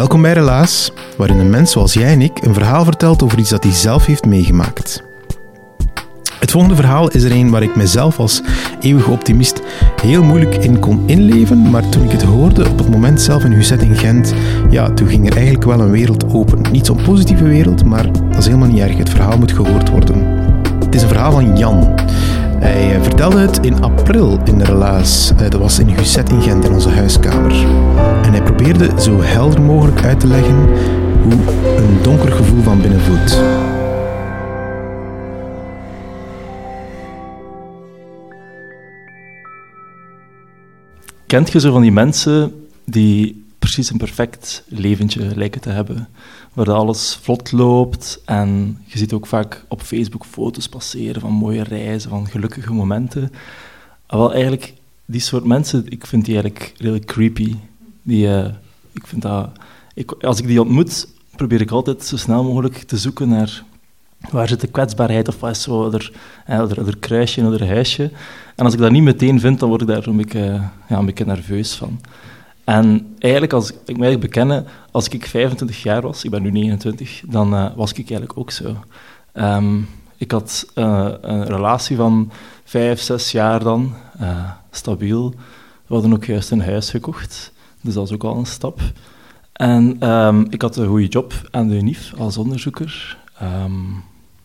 Welkom bij Relaas, waarin een mens zoals jij en ik een verhaal vertelt over iets dat hij zelf heeft meegemaakt. Het volgende verhaal is er een waar ik mezelf als eeuwige optimist heel moeilijk in kon inleven, maar toen ik het hoorde op het moment zelf in Huzet in Gent, ja, toen ging er eigenlijk wel een wereld open. Niet zo'n positieve wereld, maar dat is helemaal niet erg. Het verhaal moet gehoord worden. Het is een verhaal van Jan. Hij eh, vertelde het in april in de relaas. Eh, Dat was in Huzet in Gent in onze huiskamer. En hij probeerde zo helder mogelijk uit te leggen hoe een donker gevoel van binnen voelt. Kent je zo van die mensen die precies een perfect leventje lijken te hebben? Waar alles vlot loopt en je ziet ook vaak op Facebook foto's passeren van mooie reizen, van gelukkige momenten. Ah, wel, eigenlijk, die soort mensen, ik vind die eigenlijk redelijk creepy. Die, eh, ik vind dat, ik, als ik die ontmoet, probeer ik altijd zo snel mogelijk te zoeken naar waar zit de kwetsbaarheid of wat is zo er, er, er kruisje of er huisje. En als ik dat niet meteen vind, dan word ik daar een ja, een beetje nerveus van. En eigenlijk, als ik bekennen, als ik 25 jaar was, ik ben nu 29, dan eh, was ik eigenlijk ook zo. Ehm, ik had eh, een relatie van vijf, zes jaar dan, eh, stabiel. We hadden ook juist een huis gekocht, dus dat was ook al een stap. En ehm, ik had een goede job aan de UNIF als onderzoeker. Ehm,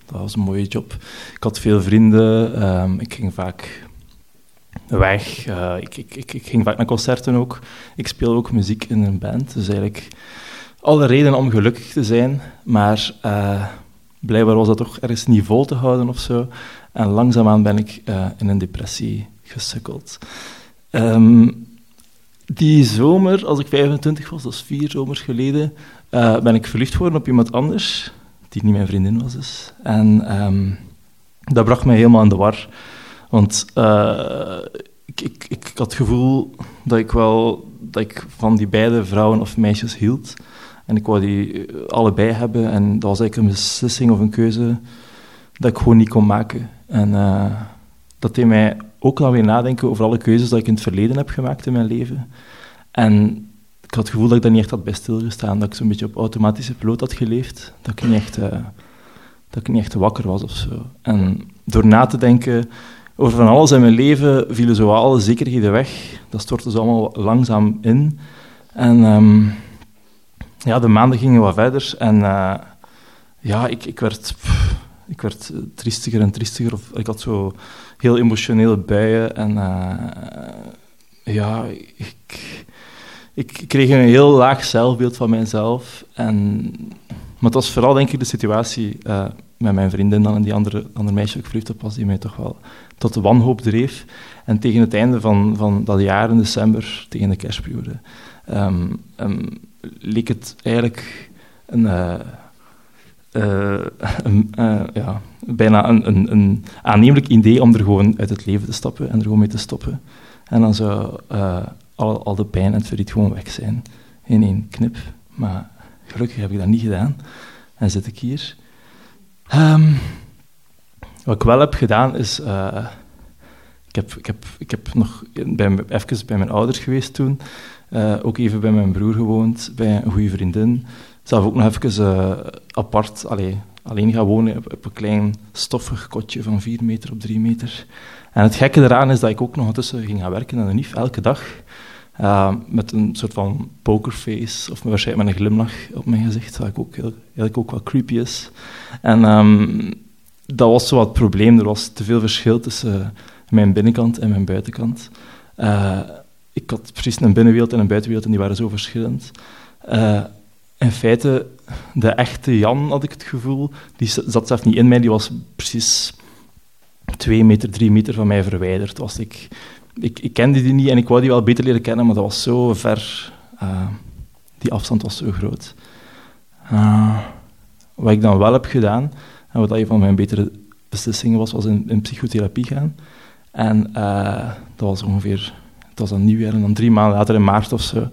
dat was een mooie job. Ik had veel vrienden, ik ging vaak weg, eh, ik, ik, ik, ging vaak naar concerten ook. Ik speelde ook muziek in een band, dus eigenlijk alle redenen om gelukkig te zijn, maar eh, blijkbaar was dat toch ergens niet vol te houden of zo. En langzaamaan ben ik eh, in een depressie gesukkeld. Ehm, die zomer, als ik 25 was, dat is vier zomers geleden, ben ik verliefd geworden op iemand anders, die niet mijn vriendin was dus. En ehm, dat bracht mij helemaal in de war. Want eh, ik, ik, had het gevoel dat ik wel dat ik van die beide vrouwen of meisjes hield. En ik wou die eh, allebei hebben. En dat was eigenlijk een beslissing of een keuze dat ik gewoon niet kon maken. En eh, dat deed mij ook dan weer nadenken over alle keuzes dat ik in het verleden heb gemaakt in mijn leven. En ik had het gevoel dat ik daar niet echt had bij stilgestaan. Dat ik zo'n beetje op automatische piloot had geleefd. Dat ik niet echt, dat ik niet echt wakker was of zo. En door na te denken over van alles in mijn leven vielen zo alle zekerheden weg. Dat stortte zo allemaal langzaam in. En ehm, ja, de maanden gingen wat verder. En eh, ja, ik, ik, werd, ik werd triestiger en triestiger. Of, ik had zo heel emotionele buien. En eh, ja, ik, ik kreeg een heel laag zelfbeeld van mijzelf. En, maar het was vooral, denk ik, de situatie eh, met mijn vriendin dan en die andere, andere meisje ik verliefd op was, die mij toch wel tot de wanhoop dreef. En tegen het einde van, van dat jaar, in december, tegen de kerstperiode, ehm, ehm, leek het eigenlijk een, eh, eh, eh, ja, bijna een, een, aannemelijk idee om er gewoon uit het leven te stappen en er gewoon mee te stoppen. En dan zou al, al de pijn en het verdriet gewoon weg zijn in één knip. Maar gelukkig heb ik dat niet gedaan en zit ik hier. Ehm, wat ik wel heb gedaan is. eh, ik, heb, ik, heb, ik heb nog bij, even bij mijn ouders geweest toen. eh, ook even bij mijn broer gewoond, bij een goede vriendin. Zelf ook nog even eh, apart, allee, alleen gaan wonen op, een klein stoffig kotje van 4 meter op 3 meter. En het gekke eraan is dat ik ook nog ondertussen ging gaan werken aan de NIF, elke dag. Uh, met een soort van pokerface, of waarschijnlijk met een glimlach op mijn gezicht, wat ik ook heel, eigenlijk ook wel creepy is. En ehm, dat was zo wat het probleem. Er was te veel verschil tussen mijn binnenkant en mijn buitenkant. Uh, ik had precies een binnenwereld en een buitenwereld en die waren zo verschillend. Uh, in feite, de echte Jan, had ik het gevoel, die zat zelf niet in mij, die was precies twee meter, drie meter van mij verwijderd. Was ik, ik, ik kende die niet en ik wou die wel beter leren kennen, maar dat was zo ver. Uh, die afstand was zo groot. Uh, wat ik dan wel heb gedaan, en wat een van mijn betere beslissingen was, was in, in psychotherapie gaan. En uh, dat was ongeveer, het was dan nieuwjaar en dan drie maanden later in maart of zo.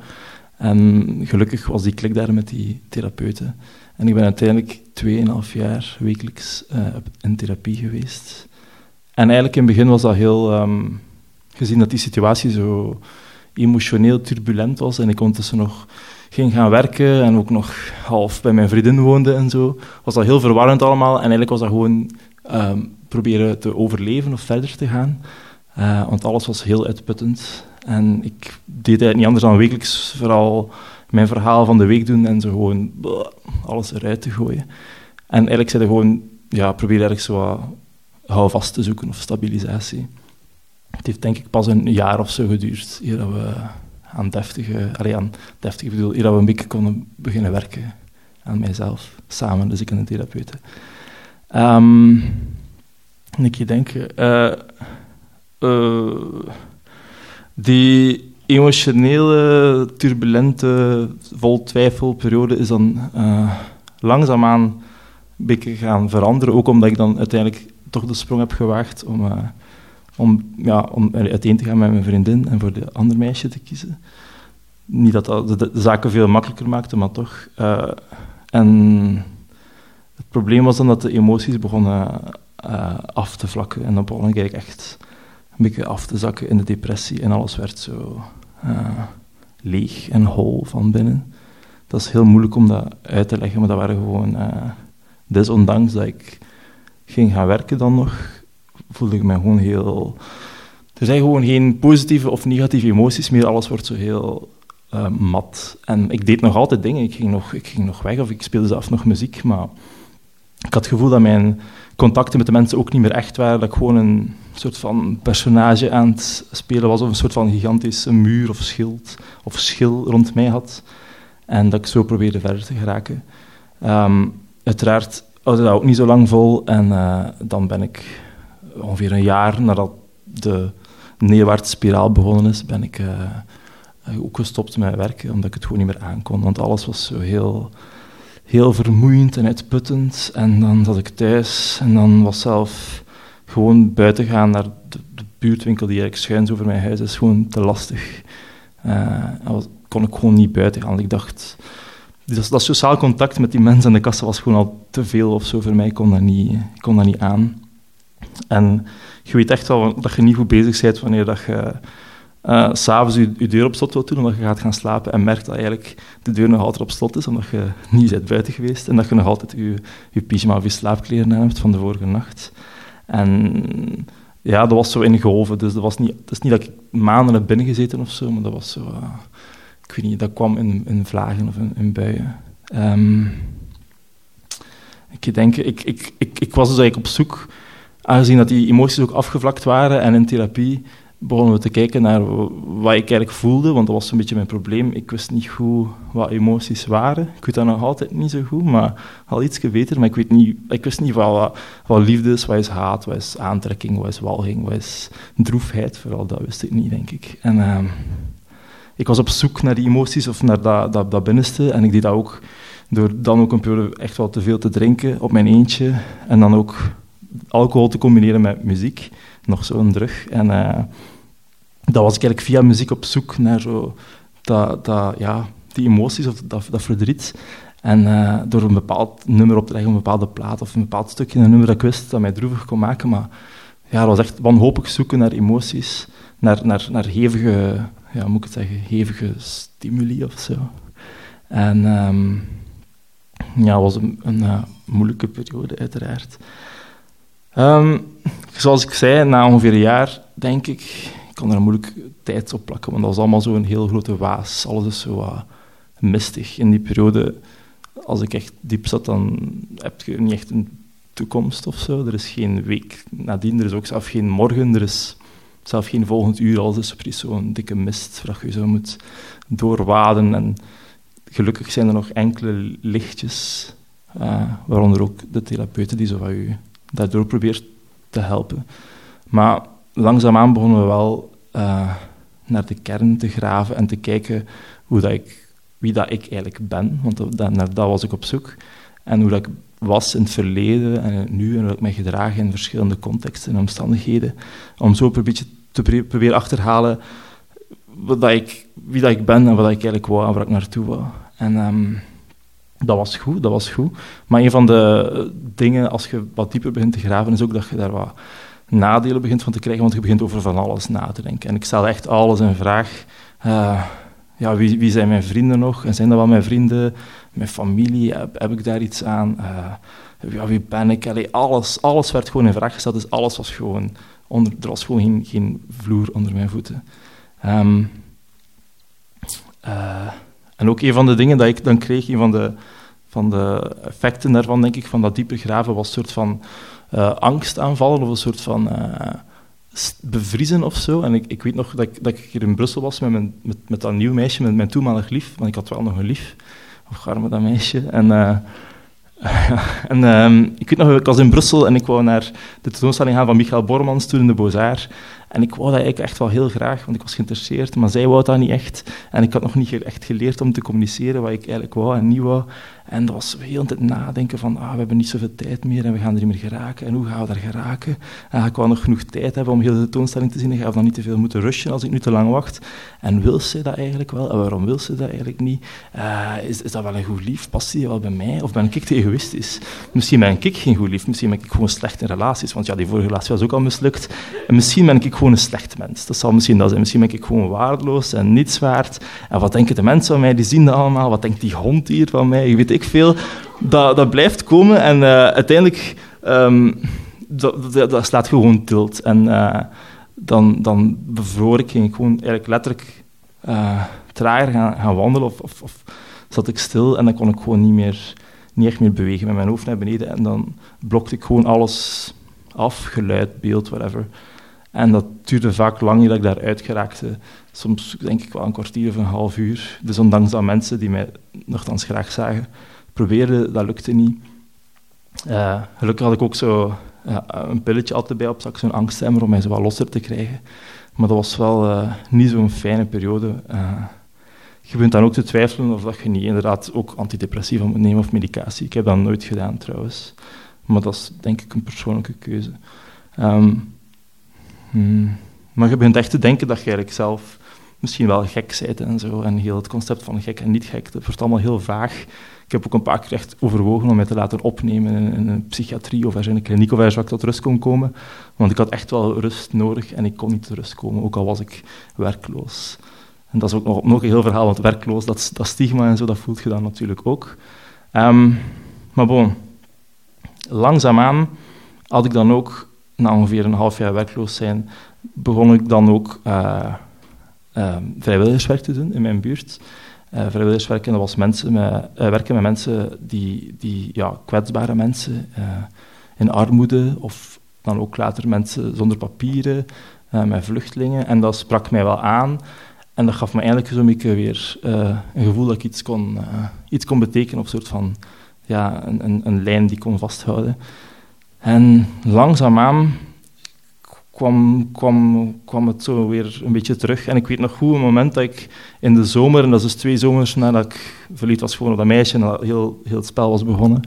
En gelukkig was die klik daar met die therapeuten. En ik ben uiteindelijk 2,5 jaar wekelijks in therapie geweest. En eigenlijk in het begin was dat heel... Um, gezien dat die situatie zo emotioneel turbulent was en ik ondertussen nog ging gaan werken en ook nog half bij mijn vriendin woonde en zo, was dat heel verwarrend allemaal. En eigenlijk was dat gewoon um, proberen te overleven of verder te gaan. Uh, want alles was heel uitputtend. En ik deed eigenlijk niet anders dan wekelijks vooral mijn verhaal van de week doen en zo gewoon alles eruit te gooien. En eigenlijk zei gewoon, ja, probeer ergens zo houvast te zoeken of stabilisatie. Het heeft denk ik pas een jaar of zo geduurd eer dat we aan deftige, aan deftige bedoel, eer dat we een beetje konden beginnen werken aan mijzelf, samen, dus ik en de therapeuten. Um, ik denk, uh, uh, die emotionele, turbulente, vol twijfelperiode is dan uh, langzaamaan een beetje gaan veranderen. Ook omdat ik dan uiteindelijk toch de sprong heb gewaagd om, om, ja, om uiteen te gaan met mijn vriendin en voor de andere meisje te kiezen. Niet dat dat de, zaken veel makkelijker maakte, maar toch. Uh, en het probleem was dan dat de emoties begonnen af te vlakken. En dan begon ik echt een beetje af te zakken in de depressie en alles werd zo uh, leeg en hol van binnen. Dat is heel moeilijk om dat uit te leggen, maar dat waren gewoon... Desondanks dat ik ging gaan werken dan nog, voelde ik me gewoon heel... Er zijn gewoon geen positieve of negatieve emoties meer, alles wordt zo heel uh, mat. En ik deed nog altijd dingen, ik ging nog, ik ging nog weg of ik speelde zelf nog muziek, maar ik had het gevoel dat mijn contacten met de mensen ook niet meer echt waren, dat ik gewoon een soort van personage aan het spelen was, of een soort van gigantische muur of schild of schil rond mij had. En dat ik zo probeerde verder te geraken. Um, uiteraard houde dat ook niet zo lang vol. En uh, dan ben ik ongeveer een jaar nadat de neerwaartse spiraal begonnen is, ben ik uh, ook gestopt met werken, omdat ik het gewoon niet meer aankon. Want alles was zo heel, heel vermoeiend en uitputtend. En dan zat ik thuis en dan was zelf gewoon buiten gaan naar de, de buurtwinkel die eigenlijk schuins over mijn huis is, gewoon te lastig. Uh, kon ik gewoon niet buiten gaan. Ik dacht, dat, dat sociaal contact met die mensen aan de kassa was gewoon al te veel of zo voor mij. Ik kon dat niet, kon dat niet aan. En je weet echt wel dat je niet goed bezig bent wanneer dat je uh, s'avonds je, je, deur op slot wilt doen, omdat je gaat gaan slapen en merkt dat eigenlijk de deur nog altijd op slot is, omdat je niet bent buiten geweest en dat je nog altijd je, je of je slaapkleren hebt van de vorige nacht. En ja, dat was zo in. Dus dat was niet, het is niet dat ik maanden heb binnengezeten of zo, maar dat was zo... Uh, ik weet niet, dat kwam in, in vlagen of in, buien. Um, ik denk, ik, ik, ik, ik was dus eigenlijk op zoek, aangezien dat die emoties ook afgevlakt waren en in therapie begonnen we te kijken naar wat ik eigenlijk voelde, want dat was een beetje mijn probleem. Ik wist niet goed wat emoties waren. Ik weet dat nog altijd niet zo goed, maar al iets beter. Maar ik, weet niet, ik wist niet wat, wat liefde is, wat is haat, wat is aantrekking, wat is walging, wat is droefheid. Vooral dat wist ik niet, denk ik. En uh, ik was op zoek naar die emoties of naar dat, dat, dat binnenste. En ik deed dat ook door dan ook een periode echt wel te veel te drinken op mijn eentje. En dan ook alcohol te combineren met muziek. Nog zo'n drug. En... Uh, dat was ik eigenlijk via muziek op zoek naar zo dat, ja, die emoties of dat, verdriet. En uh, door een bepaald nummer op te leggen, een bepaalde plaat of een bepaald stukje, een nummer dat ik wist dat mij droevig kon maken. Maar ja, dat was echt wanhopig zoeken naar emoties, naar, naar, naar hevige, ja, moet ik het zeggen, hevige stimuli of zo. En um, ja, was een, uh, moeilijke periode, uiteraard. Um, zoals ik zei, na ongeveer een jaar, denk ik, ik kan er moeilijk tijd op plakken, want dat was allemaal zo'n heel grote waas. Alles is zo mistig. In die periode, als ik echt diep zat, dan heb je niet echt een toekomst of zo. Er is geen week nadien, er is ook zelf geen morgen, er is zelf geen volgend uur. Alles is precies zo'n dikke mist waar je zo moet doorwaden. En gelukkig zijn er nog enkele lichtjes, uh, waaronder ook de therapeuten die zo van u daardoor probeert te helpen. Maar langzaamaan begonnen we wel uh, naar de kern te graven en te kijken hoe dat ik, wie dat ik eigenlijk ben, want dat, naar dat was ik op zoek. En hoe dat ik was in het verleden en nu en hoe ik mij gedraag in verschillende contexten en omstandigheden. Om zo een beetje te proberen achterhalen wat dat ik, wie dat ik ben en wat dat ik eigenlijk wou en waar ik naartoe wou. En um, dat was goed, dat was goed. Maar een van de dingen, als je wat dieper begint te graven, is ook dat je daar wat nadelen begint van te krijgen, want je begint over van alles na te denken. En ik stel echt alles in vraag. Uh, ja, wie, wie, zijn mijn vrienden nog? En zijn dat wel mijn vrienden? Mijn familie? Heb, ik daar iets aan? Uh, ja, wie ben ik? Alles, alles werd gewoon in vraag gesteld, dus alles was gewoon... Onder, er was gewoon geen, geen vloer onder mijn voeten. Um, en ook een van de dingen dat ik dan kreeg, een van de, van de effecten daarvan, denk ik, van dat dieper graven, was een soort van uh, angstaanvallen of een soort van uh, bevriezen of zo. En ik, ik weet nog dat ik, dat ik hier in Brussel was met, mijn, met, met dat nieuw meisje, met mijn toenmalig lief, want ik had wel nog een lief, of arme dat meisje. En, uh, en um, ik weet nog, ik was in Brussel en ik wou naar de tentoonstelling gaan van Michael Bormans toen in de Beaux-Arts. En ik wou dat eigenlijk echt wel heel graag, want ik was geïnteresseerd, maar zij wou dat niet echt. En ik had nog niet echt geleerd om te communiceren wat ik eigenlijk wou en niet wou. En dat was heel tijd nadenken van, ah, we hebben niet zoveel tijd meer en we gaan er niet meer geraken. En hoe gaan we daar geraken? En ik wel nog genoeg tijd hebben om heel de tentoonstelling te zien. Ik ga dan niet te veel moeten rushen als ik nu te lang wacht. En wil ze dat eigenlijk wel? En waarom wil ze dat eigenlijk niet? Uh, is, is dat wel een goed lief? Past die wel bij mij? Of ben ik te egoïstisch? Misschien ben ik geen goed lief. Misschien ben ik gewoon slecht in relaties. Want ja, die vorige relatie was ook al mislukt. En misschien ben ik gewoon een slecht mens. Dat zal misschien dat zijn. Misschien ben ik gewoon waardeloos en niets waard. En wat denken de mensen van mij? Die zien dat allemaal. Wat denkt die hond hier van mij? Weet ik veel. Dat, dat blijft komen en uh, uiteindelijk... Um, dat, dat, slaat gewoon tilt. En uh, dan, dan bevroor ik, ging ik gewoon eigenlijk letterlijk uh, trager gaan, gaan wandelen of, of, of, zat ik stil en dan kon ik gewoon niet meer, niet echt meer bewegen met mijn hoofd naar beneden en dan blokte ik gewoon alles af, geluid, beeld, whatever. En dat duurde vaak lang dat ik daaruit geraakte. Soms denk ik wel een kwartier of een half uur. Dus ondanks dat mensen die mij nogthans graag zagen, probeerden, dat lukte niet. Uh, gelukkig had ik ook zo uh, een pilletje altijd bij op zak, zo'n angsthemmer om mij zo wat losser te krijgen. Maar dat was wel uh, niet zo'n fijne periode. je begint dan ook te twijfelen of dat je niet inderdaad ook antidepressiva moet nemen of medicatie. Ik heb dat nooit gedaan trouwens. Maar dat is denk ik een persoonlijke keuze. Um, Hmm. Maar je begint echt te denken dat je eigenlijk zelf misschien wel gek bent en zo. En heel het concept van gek en niet gek, dat wordt allemaal heel vaag. Ik heb ook een paar keer echt overwogen om mij te laten opnemen in, een psychiatrie of in een kliniek of ergens waar ik tot rust kon komen. Want ik had echt wel rust nodig en ik kon niet tot rust komen, ook al was ik werkloos. En dat is ook nog, nog een heel verhaal, want werkloos, dat, dat stigma en zo, dat voelt je dan natuurlijk ook. Um, maar bon, langzaamaan had ik dan ook na ongeveer een half jaar werkloos zijn, begon ik dan ook uh, uh, vrijwilligerswerk te doen in mijn buurt. Uh, vrijwilligerswerk, dat was mensen met, werken met mensen die, die ja, kwetsbare mensen in armoede, of dan ook later mensen zonder papieren, met vluchtelingen. En dat sprak mij wel aan. En dat gaf me eigenlijk zo'n beetje weer een gevoel dat ik iets kon, iets kon betekenen, of een soort van ja, een, een, een lijn die ik kon vasthouden. En langzaamaan kwam, kwam, kwam het zo weer een beetje terug. En ik weet nog goed, een moment dat ik in de zomer, en dat is dus twee zomers nadat ik verliefd was gewoon op dat meisje en dat heel, heel het spel was begonnen,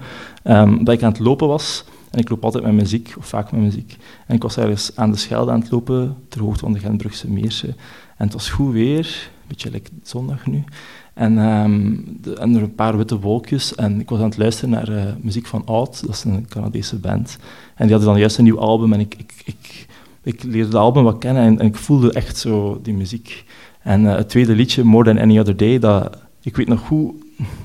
um, dat ik aan het lopen was. En ik loop altijd met muziek, of vaak met muziek. En ik was ergens aan de Schelde aan het lopen, ter hoogte van de Gentbrugse Meersen. En het was goed weer, een beetje like zondag nu. En, um, de, er een paar witte wolkjes. En ik was aan het luisteren naar uh, muziek van Oud, dat is een Canadese band. En die hadden dan juist een nieuw album. En ik, ik, ik, ik leerde het album wat kennen en, ik voelde echt zo die muziek. En uh, het tweede liedje, More Than Any Other Day, dat, ik weet nog goed,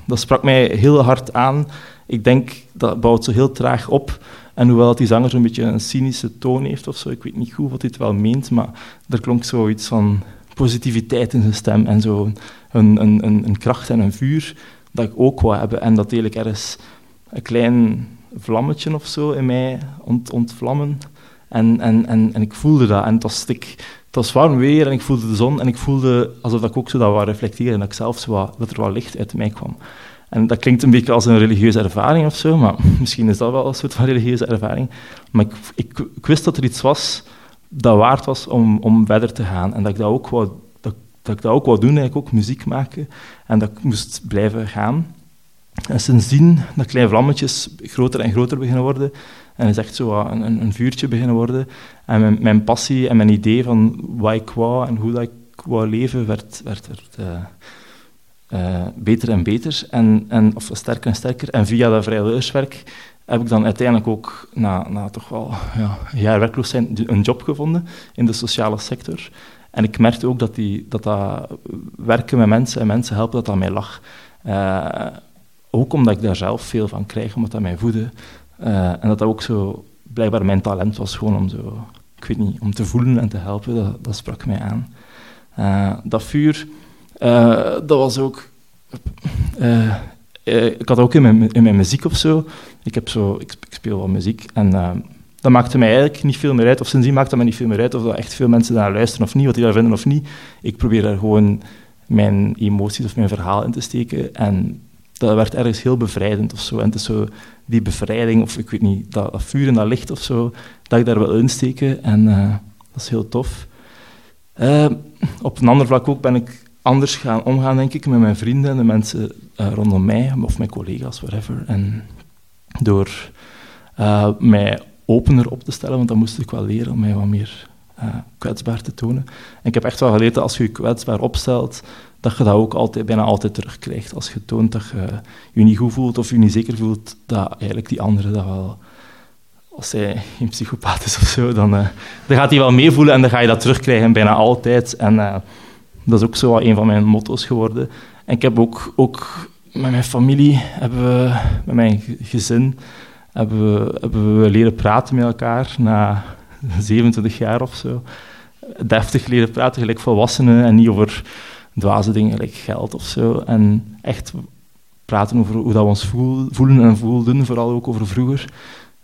dat sprak mij heel hard aan. Ik denk, dat bouwt zo heel traag op. En hoewel die zanger zo'n beetje een cynische toon heeft of zo, ik weet niet goed wat hij het wel meent, maar er klonk zoiets van positiviteit in zijn stem en zo een, een, kracht en een vuur dat ik ook wou hebben. En dat eigenlijk ergens een klein vlammetje of zo in mij ont, ontvlammen. En, en, en, en ik voelde dat. En het was, ik, warm weer en ik voelde de zon. En ik voelde alsof ik ook zo dat wou reflecteren. En dat, ik zelf zo wat, dat er wat licht uit mij kwam. En dat klinkt een beetje als een religieuze ervaring of zo, maar misschien is dat wel een soort van religieuze ervaring. Maar ik, ik, ik wist dat er iets was dat waard was om, om verder te gaan. En dat ik dat ook wou, dat, ik dat ook wou doen, eigenlijk ook muziek maken. En dat moest blijven gaan. En sindsdien dat kleine vlammetjes groter en groter beginnen worden. En is echt zo een, een vuurtje beginnen worden. En mijn, passie en mijn idee van wat ik wou en hoe dat ik wou leven, werd, werd, uh, uh, beter en beter. En, en, of sterker en sterker. En via dat vrijwilligerswerk heb ik dan uiteindelijk ook, na, na toch wel ja, een jaar werkloos zijn, een job gevonden in de sociale sector. En ik merkte ook dat, die, dat, dat werken met mensen en mensen helpen, dat dat mij lag. Uh, ook omdat ik daar zelf veel van krijg, omdat dat mij voedde. Uh, en dat dat ook zo blijkbaar mijn talent was, gewoon om, zo, ik weet niet, om te voelen en te helpen, dat, dat sprak mij aan. Uh, dat vuur, dat was ook ik had ook in mijn, in mijn muziek of zo. Ik, heb zo, ik, ik speel wel muziek en dat maakte mij eigenlijk niet veel meer uit. Of sindsdien maakt dat mij niet veel meer uit of dat echt veel mensen daar luisteren of niet, wat die daar vinden of niet. Ik probeer daar gewoon mijn emoties of mijn verhaal in te steken. En dat werd ergens heel bevrijdend of zo. En het is zo die bevrijding, of ik weet niet, dat, vuur en dat licht of zo, dat ik daar wil insteken. En uh, dat is heel tof. Uh, op een ander vlak ook ben ik anders gaan omgaan, denk ik, met mijn vrienden en de mensen uh, rondom mij, of mijn collega's, whatever. En door mij opener op te stellen, want dat moest ik wel leren om mij wat meer uh, kwetsbaar te tonen. En ik heb echt wel geleerd dat als je je kwetsbaar opstelt, dat je dat ook altijd, bijna altijd terugkrijgt. Als je toont dat je je niet goed voelt of je niet zeker voelt, dat eigenlijk die andere dat wel als hij een psychopaat is of zo, dan, uh, dan gaat hij wel meevoelen en dan ga je dat terugkrijgen bijna altijd. En uh, dat is ook zo een van mijn motto's geworden. En ik heb ook, ook met mijn familie, hebben we, met mijn gezin, hebben we, leren praten met elkaar na 27 jaar of zo. Deftig leren praten, gelijk volwassenen, en niet over dwaze dingen, gelijk geld of zo. En echt praten over hoe dat we ons voelen en voelden, vooral ook over vroeger.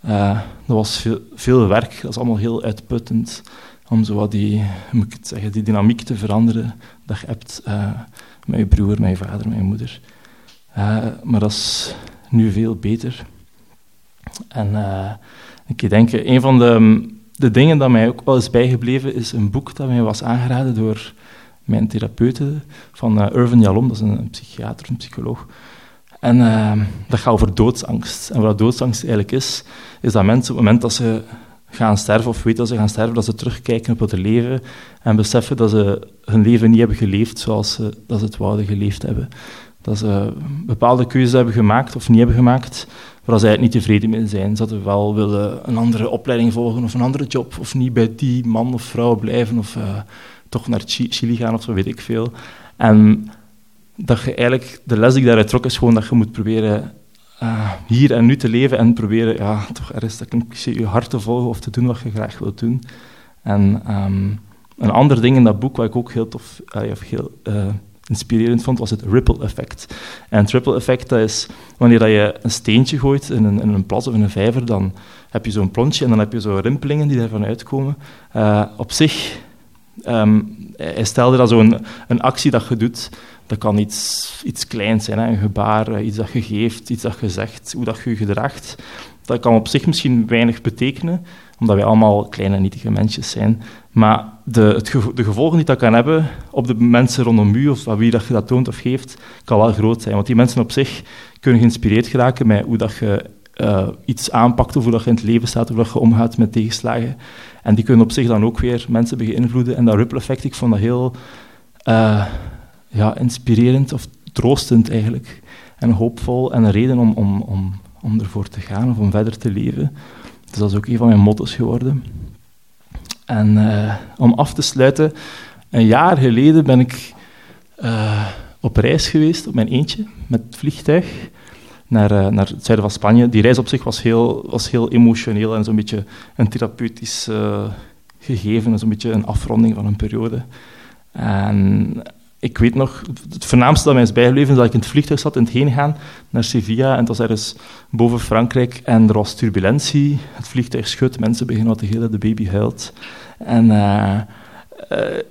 Uh, dat was veel, werk, dat is allemaal heel uitputtend om zo wat die, moet ik zeggen, die dynamiek te veranderen dat je hebt uh, met je broer, je vader, je moeder. Uh, maar dat is nu veel beter. En uh, ik denk, een van de, de dingen dat mij ook wel is bijgebleven, is een boek dat mij was aangeraden door mijn therapeute van Irvin Jalom, dat is een, psychiater, een psycholoog. En dat gaat over doodsangst. En wat doodsangst eigenlijk is, is dat mensen op het moment dat ze gaan sterven of weten dat ze gaan sterven, dat ze terugkijken op het leven en beseffen dat ze hun leven niet hebben geleefd zoals ze, dat ze het wouden geleefd hebben. Dat ze bepaalde keuzes hebben gemaakt of niet hebben gemaakt, waar eigenlijk niet tevreden mee zijn. Ze wel willen een andere opleiding volgen of een andere job, of niet bij die man of vrouw blijven, of uh, toch naar Chili gaan of zo, weet ik veel. En dat je eigenlijk, de les die ik daaruit trok, is gewoon dat je moet proberen uh, hier en nu te leven en proberen, ja, toch ergens dat je hart te volgen of te doen wat je graag wilt doen. En um, een ander ding in dat boek, wat ik ook heel tof, uh, of heel inspirerend vond, was het ripple effect. En het ripple effect, dat is wanneer je een steentje gooit in een, in een plas of in een vijver, dan heb je zo'n plontje en dan heb je zo rimpelingen die daarvan uitkomen. Uh, op zich, um, hij stelde dat zo'n een actie dat je doet, dat kan iets, iets kleins zijn, hè? een gebaar, eh, iets dat je geeft, iets dat je zegt, hoe dat je je gedraagt. Dat kan op zich misschien weinig betekenen, omdat wij allemaal kleine nietige mensjes zijn. Maar de, het de gevolgen die dat kan hebben op de mensen rondom u, of wie dat je dat toont of geeft, kan wel groot zijn. Want die mensen op zich kunnen geïnspireerd geraken met hoe dat je uh, iets aanpakt, of hoe dat je in het leven staat, hoe dat je omgaat met tegenslagen. En die kunnen op zich dan ook weer mensen beïnvloeden. En dat ripple effect, ik vond dat heel... Uh, ja, inspirerend of troostend eigenlijk. En hoopvol en een reden om, om, om, om ervoor te gaan of om verder te leven. Dus dat is ook een van mijn motto's geworden. En uh, om af te sluiten, een jaar geleden ben ik uh, op reis geweest, op mijn eentje, met het vliegtuig, naar, uh, naar het zuiden van Spanje. Die reis op zich was heel, was heel emotioneel en zo'n beetje een therapeutisch gegeven, zo'n beetje een afronding van een periode. En ik weet nog, het voornaamste dat mij is bijgebleven is dat ik in het vliegtuig zat in het heen gaan naar Sevilla. En het was ergens boven Frankrijk en er was turbulentie. Het vliegtuig schudt, mensen beginnen wat te gillen, de baby huilt. En uh,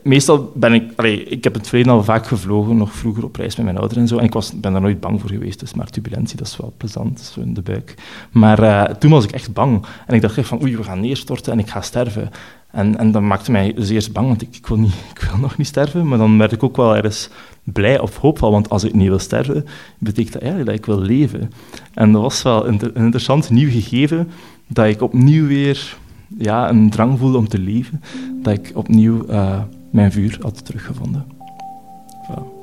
meestal ben ik... Ik heb het verleden al vaak gevlogen, nog vroeger op reis met mijn ouders en zo. En ik was, ben daar nooit bang voor geweest. Dus, maar turbulentie, dat is wel plezant, zo in de buik. Maar uh, toen was ik echt bang. En ik dacht echt van, oei, we gaan neerstorten en ik ga sterven. En, en dat maakte mij zeer bang, want ik, ik, wil niet, ik wil nog niet sterven. Maar dan werd ik ook wel ergens blij of hoopvol, want als ik niet wil sterven, betekent dat eigenlijk dat ik wil leven. En dat was wel een, interessant nieuw gegeven, dat ik opnieuw weer ja, een drang voelde om te leven, dat ik opnieuw uh, mijn vuur had teruggevonden. Voilà.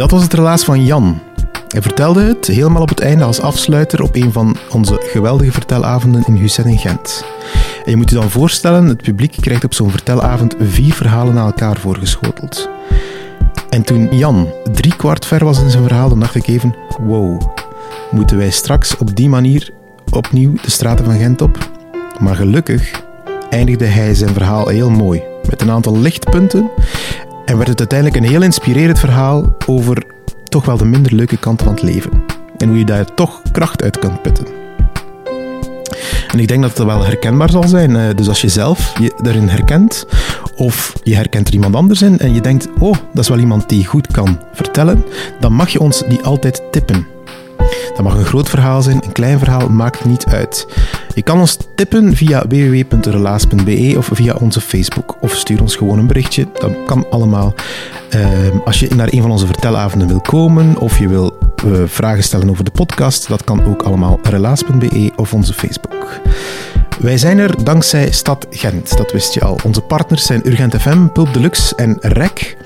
Dat was het relaas van Jan. Hij vertelde het helemaal op het einde als afsluiter op een van onze geweldige vertelavonden in Hussein in Gent. En je moet je dan voorstellen, het publiek krijgt op zo'n vertelavond vier verhalen na elkaar voorgeschoteld. En toen Jan drie kwart ver was in zijn verhaal, dan dacht ik even, wow, moeten wij straks op die manier opnieuw de straten van Gent op? Maar gelukkig eindigde hij zijn verhaal heel mooi, met een aantal lichtpunten en werd het uiteindelijk een heel inspirerend verhaal over toch wel de minder leuke kanten van het leven. En hoe je daar toch kracht uit kunt putten. En ik denk dat het wel herkenbaar zal zijn. Eh, dus als je zelf je erin herkent, of je herkent er iemand anders in en je denkt, oh, dat is wel iemand die goed kan vertellen, dan mag je ons die altijd tippen. Dat mag een groot verhaal zijn, een klein verhaal, maakt niet uit. Je kan ons tippen via www.relaas.be of via onze Facebook. Of stuur ons gewoon een berichtje. Dat kan allemaal. Ehm, als je naar een van onze vertelavonden wil komen of je wil uh, vragen stellen over de podcast, dat kan ook allemaal relaas.be of onze Facebook. Wij zijn er dankzij Stad Gent, dat wist je al. Onze partners zijn Urgent FM, Pulp Deluxe en REC.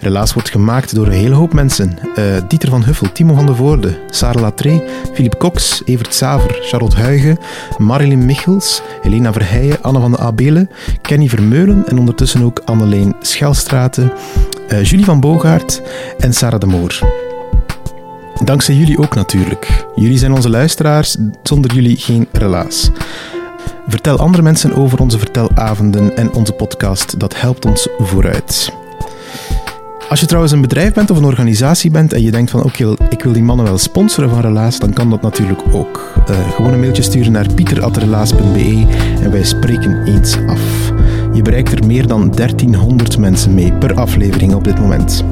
Relaas wordt gemaakt door een hele hoop mensen. Uh, Dieter van Huffel, Timo van de Voorde, Sarah Latré, Philippe Cox, Evert Saver, Charlotte Huigen, Marilyn Michels, Helena Verheijen, Anne van de Abelen, Kenny Vermeulen en ondertussen ook Anneleen Schelstraten, uh, Julie van Bogaert en Sarah de Moor. Dankzij jullie ook natuurlijk. Jullie zijn onze luisteraars, zonder jullie geen relaas. Vertel andere mensen over onze vertelavonden en onze podcast, dat helpt ons vooruit. Als je trouwens een bedrijf bent of een organisatie bent en je denkt van oké, ik wil die mannen wel sponsoren van Relaas, dan kan dat natuurlijk ook. Uh, gewoon een mailtje sturen naar pieter.relaas.be en wij spreken eens af. Je bereikt er meer dan 1300 mensen mee per aflevering op dit moment.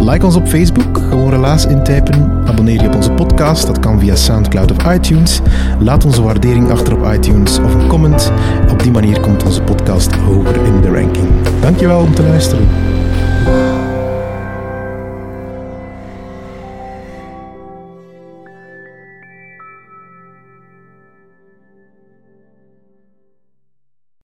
Like ons op Facebook, gewoon relaas intypen. Abonneer je op onze podcast, dat kan via Soundcloud of iTunes. Laat onze waardering achter op iTunes of een comment. Op die manier komt onze podcast hoger in de ranking. Dankjewel om te luisteren.